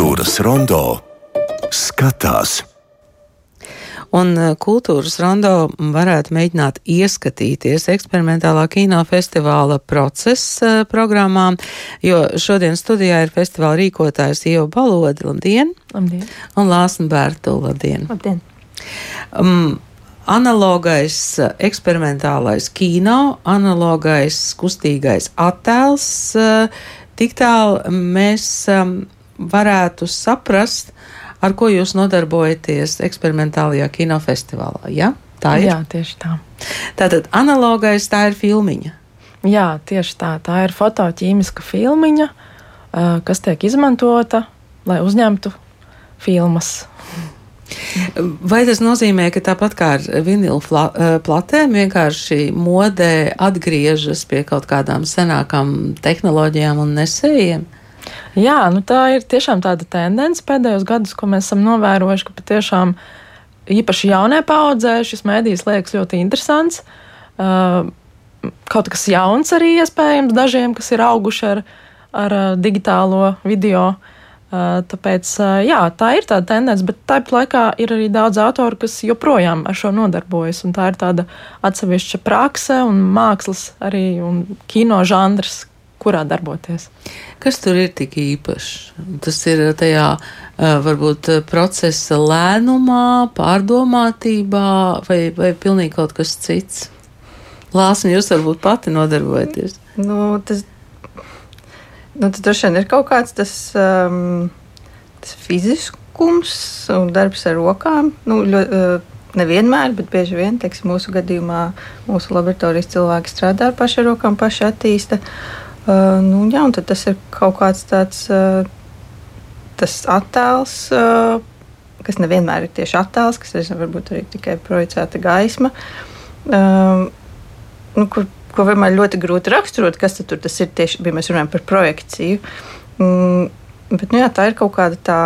Kultūras rondo skatās. Un eh, kultūras rondo varētu mēģināt ieskatīties eksperimentālā kinofestivāla procesa eh, programmā, jo šodien studijā ir festivāla rīkotājs Ieva Balodi, labdien! Labdien! Un Lāsna Bērtu, labdien! Labdien! Um, analogais eksperimentālais kino, analogais kustīgais attēls, tik tālu mēs um, varētu saprast, ar ko jūs nodarbojaties eksperimentālajā kinofestivālā. Ja? Tā ir. Jā, tieši tā. Tātad analogais tā ir filmiņa. Jā, tieši tā. Tā ir fotoķīmiska filmiņa, kas tiek izmantota, lai uzņemtu filmas. Vai tas nozīmē, ka tāpat kā ar vinilu platēm, vienkārši modē atgriežas pie kaut kādām senākām tehnoloģijām un nesējiem? Jā, nu tā ir tiešām tāda tendence pēdējos gados, ko mēs esam novērojuši, ka patiešām īpaši jaunai paudzē šis mēdījis liekas ļoti interesants. Kaut kas jauns arī iespējams dažiem, kas ir auguši ar, ar digitālo video. Tāpēc, jā, tā ir tāda tendence, bet tāpat laikā ir arī daudz autoru, kas joprojām ar šo nodarbojas. Tā ir tāda atsevišķa prakse un mākslas arī un kino žanrs, kurā darboties. Kas tur ir tik īpašs? Tas ir tajā varbūt procesa lēnumā, pārdomātībā vai, vai pilnīgi kaut kas cits? Lāsni, jūs varbūt pati nodarbojaties. Nu, tas, nu, tas droši vien ir kaut kāds tas, um, tas fiziskums un darbs ar rokām. Nu, ļo, uh, Nevienmēr, bet bieži vien, teiksim, mūsu gadījumā, mūsu laboratorijas cilvēki strādā ar pašu rokām, paši attīsta. Uh, nu, jā, un tas ir kaut kāds tāds uh, attēls, uh, kas nevienmēr ir tieši attēls, kas ir varbūt arī tikai projicēta gaisma. Uh, nu, kur, ko vienmēr ļoti grūti raksturot, kas tur tas ir tieši, ja mēs runājam par projekciju. Mm, bet, nu, jā, tā ir kaut kāda tā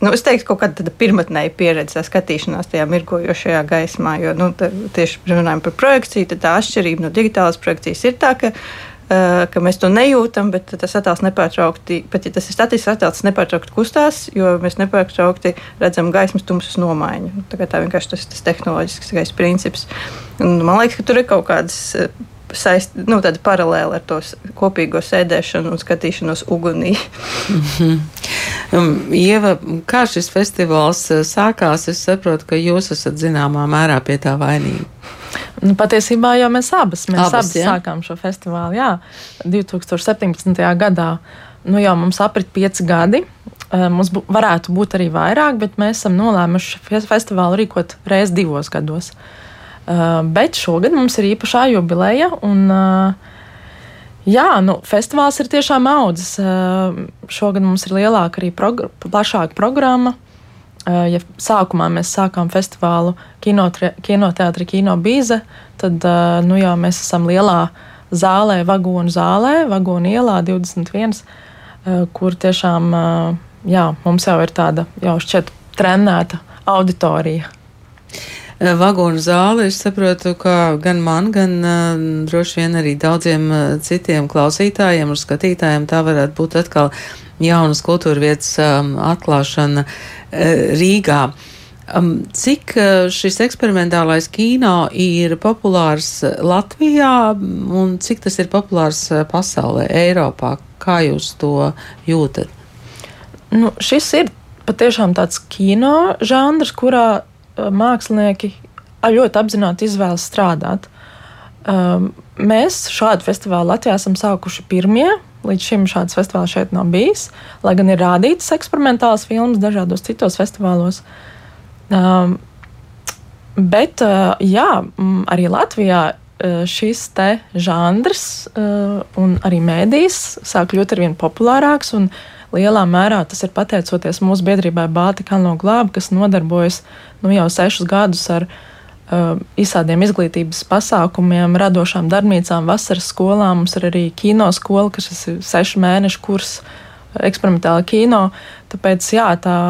Nu, es teiktu, kaut kāda pirmotnēja pieredze skatīšanās tajā mirgojošajā gaismā. Jo nu, tieši runājot par projekciju, tad tā atšķirība no digitālas projekcijas ir tā, ka, uh, ka mēs to nejūtam, bet tas attēls nepārtraukti, pat ja tas ir statisks attēls, nepārtraukti kustās, jo mēs nepārtraukti redzam gaismas tumsas nomaiņu. Tā, tā vienkārši tas ir tas tehnoloģiskais princips. Un man liekas, ka tur ir kaut kādas saist, nu, tāda paralēla ar to kopīgo sēdēšanu un skatīšanos ugunī. mm -hmm. Ieva, kā šis festivāls uh, sākās? Es saprotu, ka jūs esat zināmā mērā pie tā vainīgi. Nu, patiesībā jau mēs abas, mēs abas, abas ja? sākām šo festivālu jā, 2017. gadā. Nu, jau mums aprit pieci gadi. Uh, mums bu, varētu būt arī vairāk, bet mēs esam nolēmuši festivālu rīkot reizes divos gados. Uh, bet šogad mums ir īpašā jubileja. Un, uh, jā, nu, festivāls ir tiešām audzis. Uh, šogad mums ir lielāka arī progr plašāka programma. Ja sākumā mēs sākām festivālu kinoteātrī, kino bīze, tad nu, jau mēs esam lielā zālē, vagonu zālē, vagonu ielā 21, kur tiešām jā, mums jau ir tāda jau šķiet trenēta auditorija. Eh, vagonu zāli. Es saprotu, ka gan man, gan uh, droši vien arī daudziem uh, citiem klausītājiem un skatītājiem tā varētu būt atkal jaunas kultūra vietas um, atklāšana uh, Rīgā. Um, cik šis eksperimentālais kino ir populārs Latvijā un cik tas ir populārs pasaulē, Eiropā? Kā jūs to jūtat? Nu, šis ir patiešām tāds kino žanrs, kurā mākslinieki ļoti apzināti izvēlas strādāt. Mēs šādu festivālu Latvijā esam sākuši pirmie. Līdz šim šāds festivāls šeit nav bijis, lai gan ir rādītas eksperimentālas filmas dažādos citos festivālos. Um, bet, uh, jā, arī Latvijā šis te žanrs uh, un arī mēdīs sāk kļūt ar vien populārāks. Lielā mērā tas ir pateicoties mūsu biedrībai Baltika Kalno glābi, kas nodarbojas nu, jau sešus gadus ar uh, visādiem izglītības pasākumiem, radošām darbnīcām, vasaras skolām. Mums ir arī kino skola, kas ir sešu mēnešu kurs eksperimentāla kino. Tāpēc jā, tā.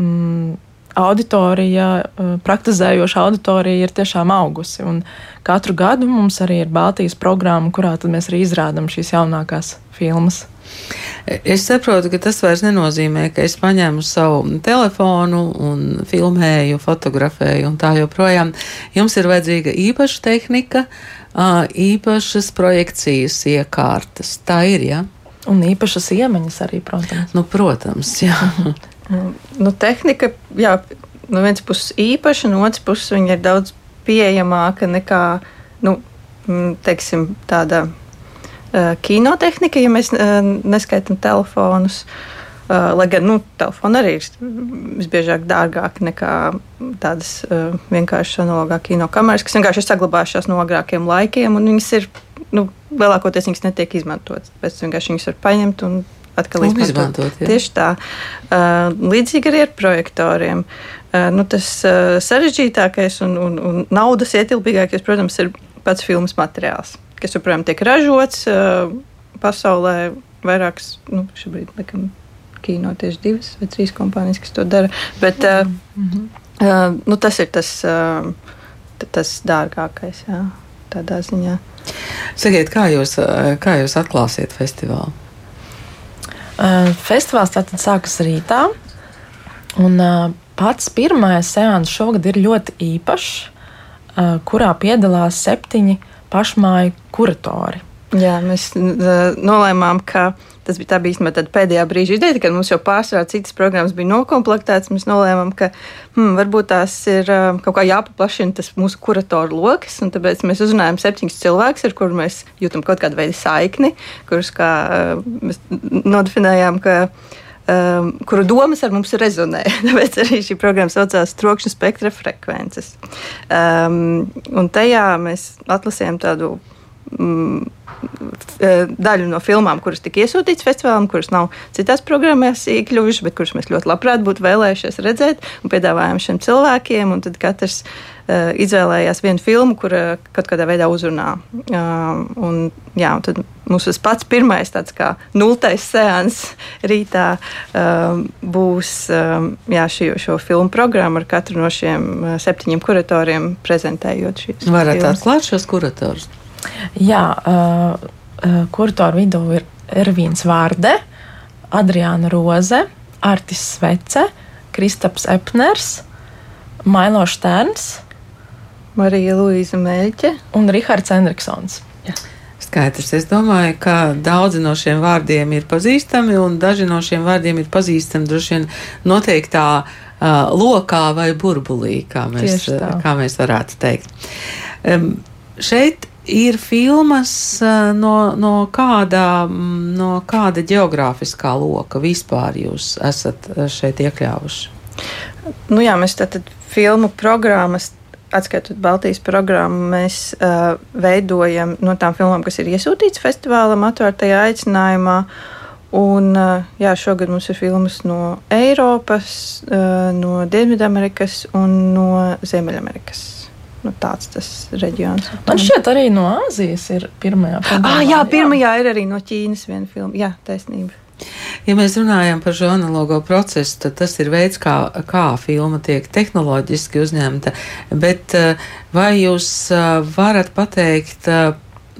Mm, auditorija, uh, praktizējoša auditorija ir tiešām augusi. Un katru gadu mums arī ir Baltijas programma, kurā mēs arī izrādām šīs jaunākās filmas. Es saprotu, ka tas vairs nenozīmē, ka es paņēmu savu telefonu un filmēju, fotografēju un tā joprojām. Jums ir vajadzīga īpaša tehnika, īpašas projekcijas iekārtas. Tā ir, jā. Ja? Un īpašas iemaņas arī, protams. Nu, protams, jā. nu, tehnika, jā, no vienas puses īpaša, no otras puses viņa ir daudz pieejamāka nekā, nu, teiksim, tāda uh, kinotehnika, ja mēs uh, neskaitām telefonus. Uh, lai gan nu, telefoni arī ir visbiežāk dārgāki nekā tādas uh, vienkāršas analogā kino kameras, kas vienkārši ir saglabājušās no agrākiem laikiem, un viņas ir nu, lielākoties viņas netiek izmantotas. Pēc tam vienkārši viņas var paņemt un atkal izmantot. izmantot, jā. Tieši tā. Uh, līdzīgi arī ar projektoriem. Uh, nu, tas uh, sarežģītākais un, un, un naudas ietilpīgākais, protams, ir pats filmas materiāls, kas joprojām tiek ražots pasaulē. Vairākas, nu, šobrīd laikam, kino tieši divas vai trīs kompānijas, kas to dara. Bet uh, uh, nu, tas ir tas, uh, tas dārgākais, jā, tādā ziņā. Sakiet, kā jūs, kā jūs atklāsiet festivālu? Uh, Festivāls tātad sākas rītā. Un, uh, pats pirmais seans šogad ir ļoti īpašs, uh, kurā piedalās septiņi pašmāju kuratori. Jā, mēs nolēmām, ka tas bija, bija tāda pēdējā brīža ideja, kad mums jau pārsvarā citas programmas bija nokomplektētas. Mēs nolēmām, ka hmm, varbūt tās ir kaut kā jāpaplašina tas mūsu kuratoru lokus, tāpēc mēs uzrunājām septiņus cilvēkus, ar kuriem mēs jūtam kaut kādu veidu saikni, kurus kā mēs nodefinējām, ka um, kuru domas ar mums rezonē. Tāpēc arī šī programma saucās Trokšņa spektra frekvences. Um, un tajā mēs atlasījām tādu daļu no filmām, kuras tika iesūtītas festivālam, kuras nav citās programmās iekļuvušas, bet kuras mēs ļoti labprāt būtu vēlējušies redzēt, un piedāvājām šiem cilvēkiem. un Tad katrs uh, izvēlējās vienu filmu, kur uh, kaut kādā veidā uzrunā. Uh, un, jā, un tad mums tas pats pirmais, tāds kā nultais seans rītā, uh, būs um, jā, šī, šo filmu programma ar katru no šiem uh, septiņiem kuratoriem prezentējot šīs Varat atklāt šos kuratorus? Jā, uh, uh, kuratoru vidū ir Ervīns Vārde, Adriāna Roze, Artis Svece, Kristaps Epners, Mailo Šterns Marija Luīza Meļķe. un Rihards Endriksons. Skaidrs. Es domāju, ka daudzi no šiem vārdiem ir pazīstami, un daži no šiem vārdiem ir pazīstami droši vien noteiktā uh, lokā vai burbulī, kā mēs, kā mēs varētu teikt. Um, šeit ir filmas no, no, kāda, no kāda geogrāfiskā loka vispār jūs esat šeit iekļāvuši. Nu, jā, mēs tātad filmu programmas, atskaitot Baltijas programmu, mēs uh, veidojam no tām filmām, kas ir iesūtītas festivālam, atvērtajā aicinājumā. Un, uh, jā, šogad mums ir filmas no Eiropas, uh, no Dienvidamerikas un no Ziemeļamerikas. Nu, tāds tas reģions. Man šķiet, arī no Āzijas ir pirmajā Ah, jā, pirmajā ir arī no Ķīnas viena filma. Jā, taisnība. Ja mēs runājam par šo analogo procesu, tad tas ir veids, kā, kā filma tiek tehnoloģiski uzņemta. Bet eh, vai jūs eh, varat pateikt, eh,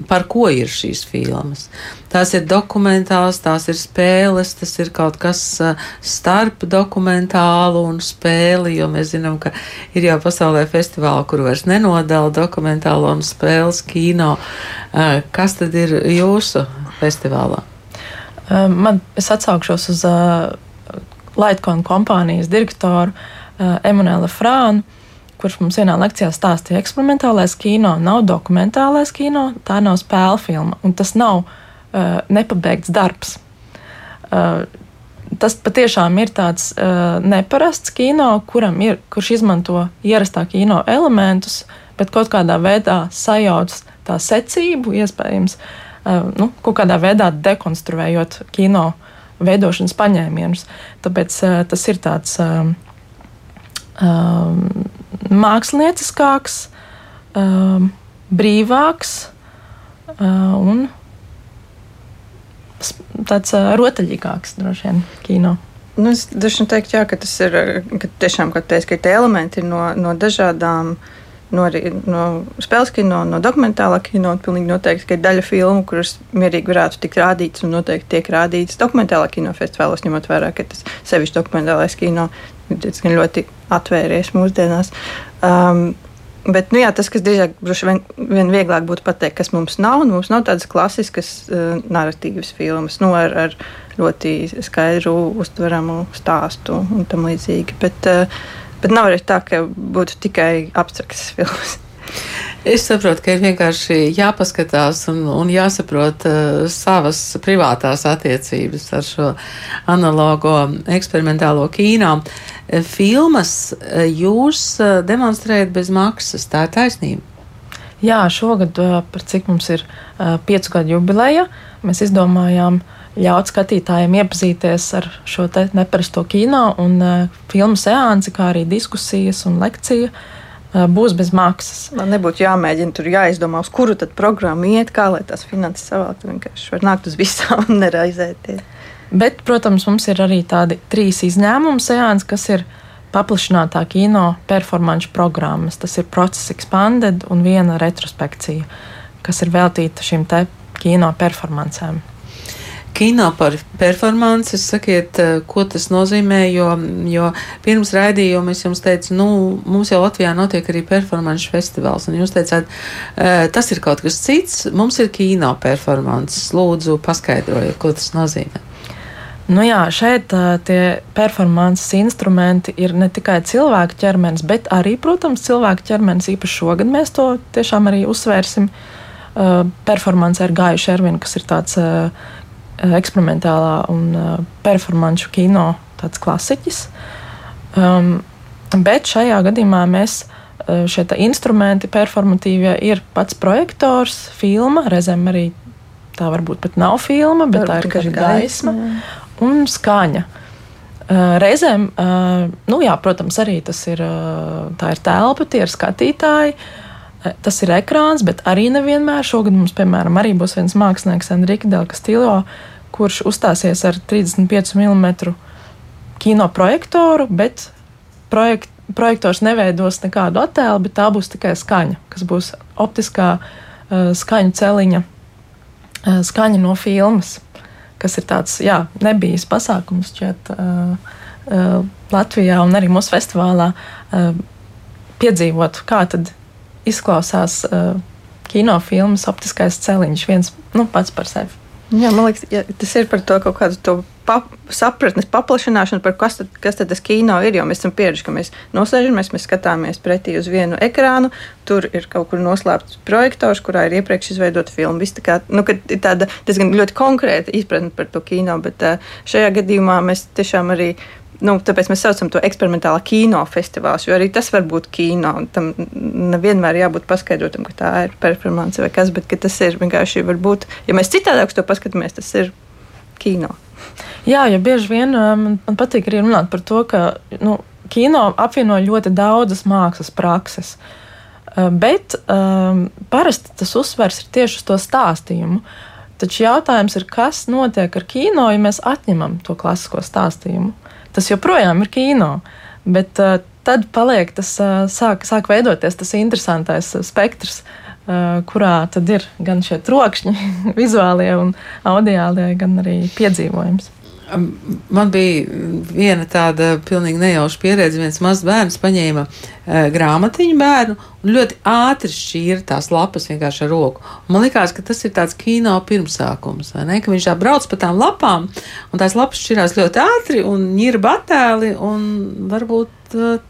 par ko ir šīs filmas? Tās ir dokumentāls, tās ir spēles, tas ir kaut kas starp dokumentālu un spēli, jo mēs zinām, ka ir jau pasaulē festivāli, kur vairs nenodala dokumentālo un spēles kino. Kas tad ir jūsu festivālā? Man, es atsaukšos uz uh, Lightkona kompānijas direktoru uh, Emanuelu Frānu, kurš mums vienā lekcijā stāstīja, eksperimentālais kino nav dokumentālais kino, tā nav spēļu filma, un tas nav uh, nepabeigts darbs. Uh, tas patiešām ir tāds uh, neparasts kino, ir, kurš izmanto ierastā kino elementus, bet kaut kādā veidā sajauc tā secību, iespējams, uh, nu, kaut kādā veidā dekonstruējot kino veidošanas paņēmienus. Tāpēc uh, tas ir tāds um, um, mākslinieckāks, um, brīvāks uh, un tāds uh, rotaļīgāks droši vien kino. Nu, es droši vien teiktu, jā, ka tas ir, ka tiešām, kā teicu, ka tie elementi no, no dažādām no, no spēles kino, no dokumentālā kino. Pilnīgi noteikti, ka ir daļa filmu, kuras mierīgi varētu tikt rādītas un noteikti tiek rādītas dokumentālā kino festivālos, ņemot vērā, ka tas sevišķi dokumentālais kino diezgan ļoti atvērties mūsdienās. Um, Bet nu, jā, tas, kas drīzāk vien, vien vieglāk būtu pateikt, kas mums nav, nu, mums nav tādas klasiskas uh, narratīvas filmas nu, ar, ar ļoti skaidru, uztveramu stāstu un tam līdzīgi. Bet, uh, Bet nav arī tā, ka būtu tikai abstrakts filmas. Es saprotu, ka ir vienkārši jāpaskatās un, un jāsaprot uh, savas privātās attiecības ar šo analogo eksperimentālo kīno. Filmas uh, jūs demonstrējat bez maksas, tā ir taisnība. Jā, šogad, par cik mums ir piecu gadu jubileja, mēs izdomājām ļaut skatītājiem iepazīties ar šo neparasto kino un uh, filmu seansi, kā arī diskusijas un lekcija. Uh, būs bez maksas. Man nebūtu jāmēģina tur jāizdomā, uz kuru tad programmu iet, kā lai tās finanses savākt. Vienkārši var nākt uz visām un neraizēties. Bet, protams, mums ir arī tādi trīs izņēmumu seansi, kas ir paplašinātā kino performance programmas. Tas ir Process Expanded un viena retrospekcija, kas ir veltīta šīm te kino performancēm kino par performanci. Sakiet, eh, ko tas nozīmē, jo, jo pirms raidījuma es jums teicu, nu, mums jau Latvijā notiek arī performance festivāls, un jūs teicāt, eh, tas ir kaut kas cits, mums ir kino performances. Lūdzu, paskaidrojiet, ko tas nozīmē. Nu jā, šeit uh, tie performances instrumenti ir ne tikai cilvēka ķermenis, bet arī, protams, cilvēka ķermenis. Īpaši šogad mēs to tiešām arī uzsvērsim. Uh, performance ar Gāju Šervinu, kas ir tāds uh, Eh, eksperimentālā un uh, performanču kino tāds klasiķis. Um, bet šajā gadījumā mēs uh, šie instrumenti, performatīvie, ir pats projektors, filma, reizēm arī tā varbūt pat nav filma, bet Varbūt tā ir gaisma un skaņa. Uh, reizēm, uh, nu jā, protams, arī tas ir, uh, ir telpa, tie ir skatītāji. Tas ir ekrāns, bet arī nevienmēr. Šogad mums, piemēram, arī būs viens mākslinieks, Enrique Del Castillo, kurš uzstāsies ar 35 mm kino projektoru, bet projekt, projektors neveidos nekādu attēlu, bet tā būs tikai skaņa, kas būs optiskā uh, skaņu celiņa, uh, skaņa no filmas, kas ir tāds, jā, nebijis pasākums šķiet uh, uh, Latvijā un arī mūsu festivālā uh, piedzīvot, kā tad izklausās uh, kinofilmas optiskais celiņš viens nu, pats par sevi. Jā, man liekas, ja, tas ir par to kaut kādu to pap, sapratnes paplašināšanu, par kas tad, kas tad tas kino ir. Jo mēs esam pieraduši, ka mēs nosēžamies, mēs skatāmies pretī uz vienu ekrānu, tur ir kaut kur noslēpts projektors, kurā ir iepriekš izveidota filma. Viss tā kā, nu, tāda diezgan ļoti konkrēta izpratne par to kino, bet šajā gadījumā mēs tiešām arī Nu, tāpēc mēs saucam to eksperimentālā kino festivāls, jo arī tas var būt kino. Tam nevienmēr jābūt paskaidrotam, ka tā ir performance vai kas, bet tas ir vienkārši varbūt, ja mēs citādāk to paskatāmies, tas ir kino. Jā, ja bieži vien man, man patīk arī runāt par to, ka nu, kino apvieno ļoti daudzas mākslas prakses. Bet um, parasti tas uzsvers ir tieši uz to stāstījumu. Taču jautājums ir, kas notiek ar kino, ja mēs atņemam to klasisko stāstījumu? Tas joprojām ir kino. Bet uh, tad paliek tas, uh, sāk, sāk veidoties tas interesantais uh, spektrs, uh, kurā tad ir gan šie trokšņi, vizuālie un audiālie, gan arī piedzīvojums. Man bija viena tāda pilnīgi nejauša pieredze. Viens mazs bērns paņēma e, grāmatiņu bērnu un ļoti ātri šķīra tās lapas vienkārši ar roku. Man liekas, ka tas ir tāds kino pirmsākums, ne? ka viņš tā brauc pa tām lapām un tās lapas šķirās ļoti ātri un ņirba attēli un varbūt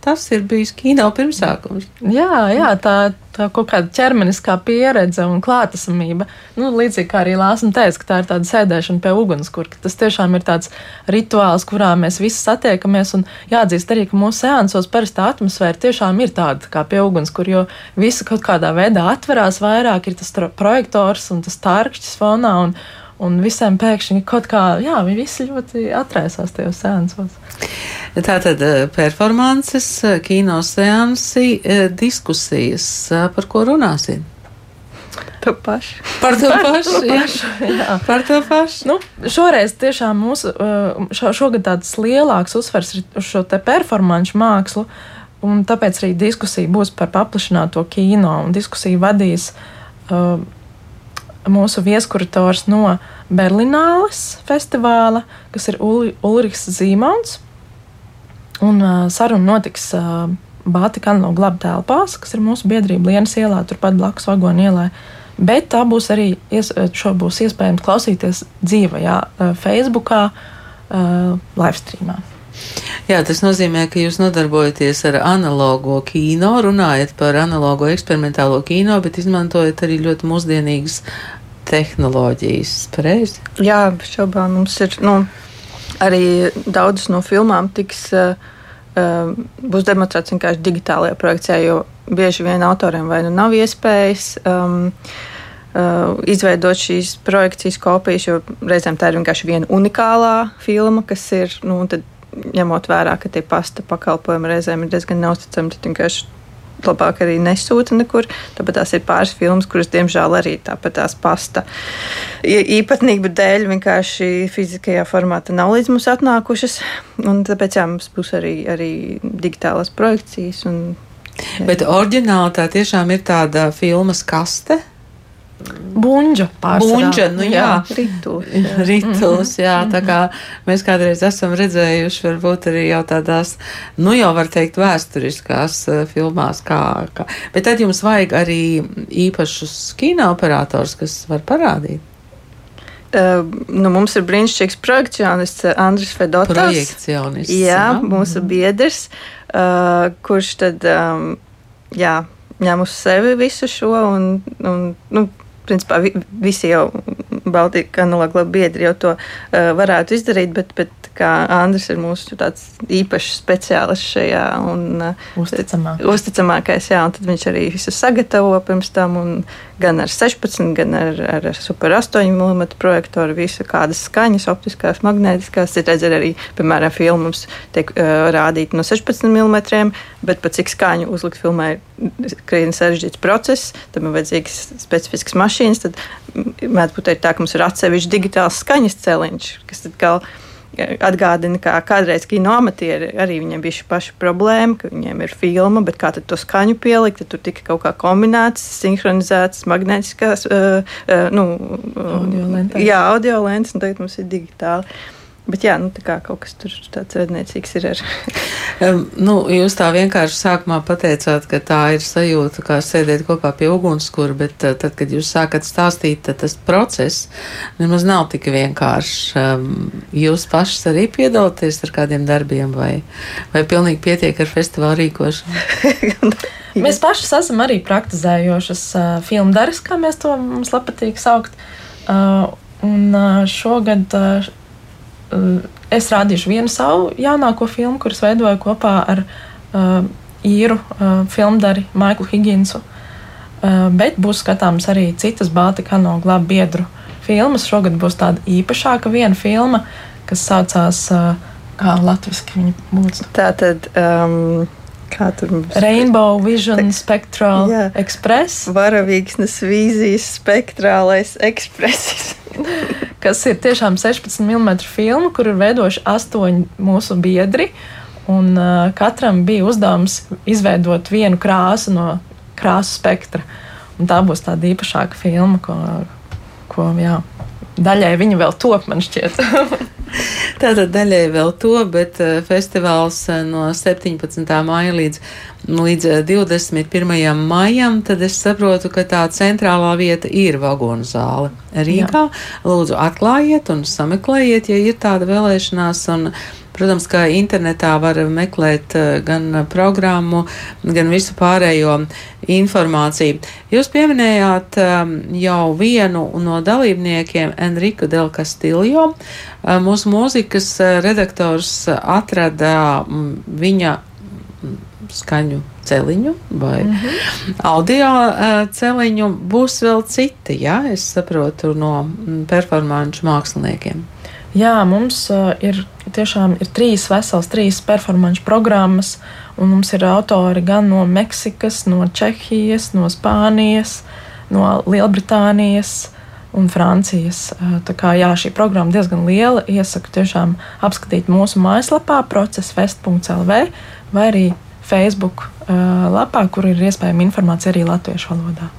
tas ir bijis kino pirmsākums. Jā, jā tā, tā kaut kāda ķermeniskā pieredze un klātesamība. Nu, līdzīgi kā arī Lāsam teica, ka tā ir tāda sēdēšana pie ugunskurka. Tas tiešām ir tāds rituāls, kurā mēs visi satiekamies. Un jāatzīst arī, ka mūsu seansos parasti atmosfēra tiešām ir tāda kā pie ugunskura, jo visi kaut kādā veidā atverās vairāk, ir tas projektors un tas tārkšķis fonā. Un, un visiem pēkšņi kaut kā, jā, viņi visi ļoti atraisās tajos sēnesos. Tātad eh, performances, eh, kino seansi, eh, diskusijas, par ko runāsim? To pašu. Par to pašu. jā. jā. Par to pašu. Nu, šoreiz tiešām mūsu šo, šogad tāds lielāks uzsvers ir uz šo te performanču mākslu. Un tāpēc arī diskusija būs par paplašināto kino. Diskusiju vadīs uh, mūsu viesukurators no Berlīnāles festivāla, kas ir Ul Ulrichs Zīmons. Un uh, saruna notiks uh, Bātika no glaba telpās, kas ir mūsu biedrība Lienas ielā, turpat blakus vagonu ielai. Bet tā būs arī, ies, šo būs iespējams klausīties dzīvajā, uh, Facebookā, uh, live streamā. Jā, tas nozīmē, ka jūs nodarbojaties ar analogo kino, runājat par analogo eksperimentālo kino, bet izmantojat arī ļoti mūsdienīgas tehnoloģijas. Pareizi? Jā, šaubām mums ir nu, arī daudzas no filmām tiks. Uh, būs demonstrēts vienkārši digitālajā projekcijā, jo bieži vien autoriem vai nu nav iespējas um, uh, izveidot šīs projekcijas kopijas, jo reizēm tā ir vienkārši viena unikālā filma, kas ir, nu, ņemot vērā, ka tie pasta pakalpojumi reizēm ir diezgan neusticami, tad vienkārši labāk arī nesūta nekur. Tāpēc tās ir pāris filmas, kuras, diemžēl, arī tāpat tās pasta īpatnību dēļ vienkārši fiziskajā formātā nav līdz mums atnākušas. Un tāpēc jā, mums būs arī, arī digitālas projekcijas. Un, jā. Bet oriģināli tā tiešām ir tāda filmas kaste. Bunģa pārsvarā. Bunģa, nu jā. jā rituls. Jā. rituls, jā. Tā kā mēs kādreiz esam redzējuši, varbūt arī jau tādās, nu jau var teikt, vēsturiskās uh, filmās, kā, kā. Bet tad jums vajag arī īpašus kino operators, kas var parādīt. Uh, nu, mums ir brīnišķīgs projekcionists Andris Fedotovs. Projekcionists. Jā, jā. mūsu biedrs, uh, kurš tad, um, jā, ņem uz sevi visu šo un, un nu, principā visi jau Baltijas kanāla biedri jau to uh, varētu izdarīt, bet, bet kā Andris ir mūsu īpašs speciālists šajā un uh, uzticamāk. uzticamākais. Jā, un tad viņš arī visu sagatavo pirms tam, gan ar 16, gan ar, ar super 8 mm projektoru, visu kādas skaņas, optiskās, magnētiskās. Citreiz arī, piemēram, filmas tiek uh, rādīta no 16 mm, bet pat cik skaņu uzlikt filmai ir krietni sarežģīts process, tam ir vajadzīgas specifiskas mašīnas. Tad mēdz būt tā, ka mums ir atsevišķi digitāls skaņas celiņš, kas tad kā atgādina, kā kādreiz kino amatieri arī viņiem bija šī paša problēma, ka viņiem ir filma, bet kā tad to skaņu pielikt, tad tur tika kaut kā kombinēts, sinhronizēts, magnētiskās, uh, uh, nu, audio lentes. Jā, audio lentes, un tagad mums ir digitāli. Bet jā, nu, tā kaut kas tur tāds redniecīgs ir. um, nu, jūs tā vienkārši sākumā pateicāt, ka tā ir sajūta, kā sēdēt kopā pie ugunskura, bet uh, tad, kad jūs sākat stāstīt, tad tas process nemaz nav tik vienkāršs. Um, jūs pašas arī piedalāties ar kādiem darbiem vai, vai pilnīgi pietiek ar festivālu rīkošanu? mēs pašas esam arī praktizējošas uh, filmu daras, kā mēs to mums patīk saukt. Uh, un uh, šogad uh, Eh, es rādīšu vienu savu jaunāko filmu, kuras veidoju kopā ar uh, īru uh, filmdari Maiklu Higginsu. Uh, bet būs skatāms arī citas Baltika no glāba biedru filmas. Šogad būs tāda īpašāka viena filma, kas saucās uh, kā latviešu viņa būtu. Tā tad. Um... Tur mums? Rainbow Vision Spectral jā. Express. Varavīgsnes vīzijas spektrālais ekspresis. kas ir tiešām 16 mm filma, kur ir veidojuši astoņi mūsu biedri. Un, uh, katram bija uzdevums izveidot vienu krāsu no krāsu spektra. Un tā būs tāda īpašāka filma, ko, ko jā, daļai viņa vēl top, man šķiet. Tātad daļai vēl to, bet uh, festivāls uh, no 17. māja līdz, līdz 21. Uh, maijam, tad es saprotu, ka tā centrālā vieta ir vagonu zāle Rīgā. Jā. Lūdzu, atklājiet un sameklējiet, ja ir tāda vēlēšanās. Un, Protams, ka internetā var meklēt gan programmu, gan visu pārējo informāciju. Jūs pieminējāt jau vienu no dalībniekiem, Enriku Del Castillo. Mūsu mūzikas redaktors atrada viņa skaņu celiņu vai mm -hmm. audio celiņu. Būs vēl citi, jā, es saprotu, no performāņu māksliniekiem. Jā, mums uh, ir tiešām ir trīs vesels, trīs performāņu programmas, un mums ir autori gan no Meksikas, no Čehijas, no Spānijas, no Lielbritānijas un Francijas. Tā kā jā, šī programma diezgan liela. Iesaku tiešām apskatīt mūsu mājaslapā procesfest.lv vai arī Facebook lapā, kur ir iespējama informācija arī latviešu valodā.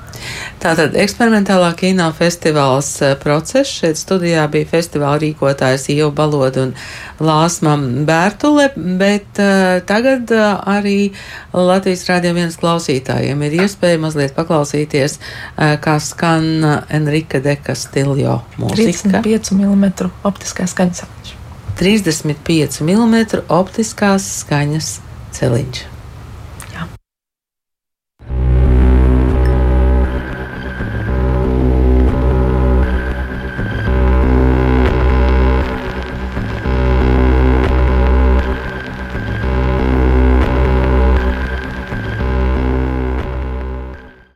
Tātad eksperimentālā kino festivāls process. Šeit studijā bija festivāla rīkotājs Ieva Baloda un Lāsma Bērtule, bet uh, tagad uh, arī Latvijas rādījuma vienas klausītājiem ir iespēja mazliet paklausīties, uh, kā skan Enrika Deka stiljo mūzika. 35 mm optiskais skaņas. 35 mm optiskās skaņas celiņš.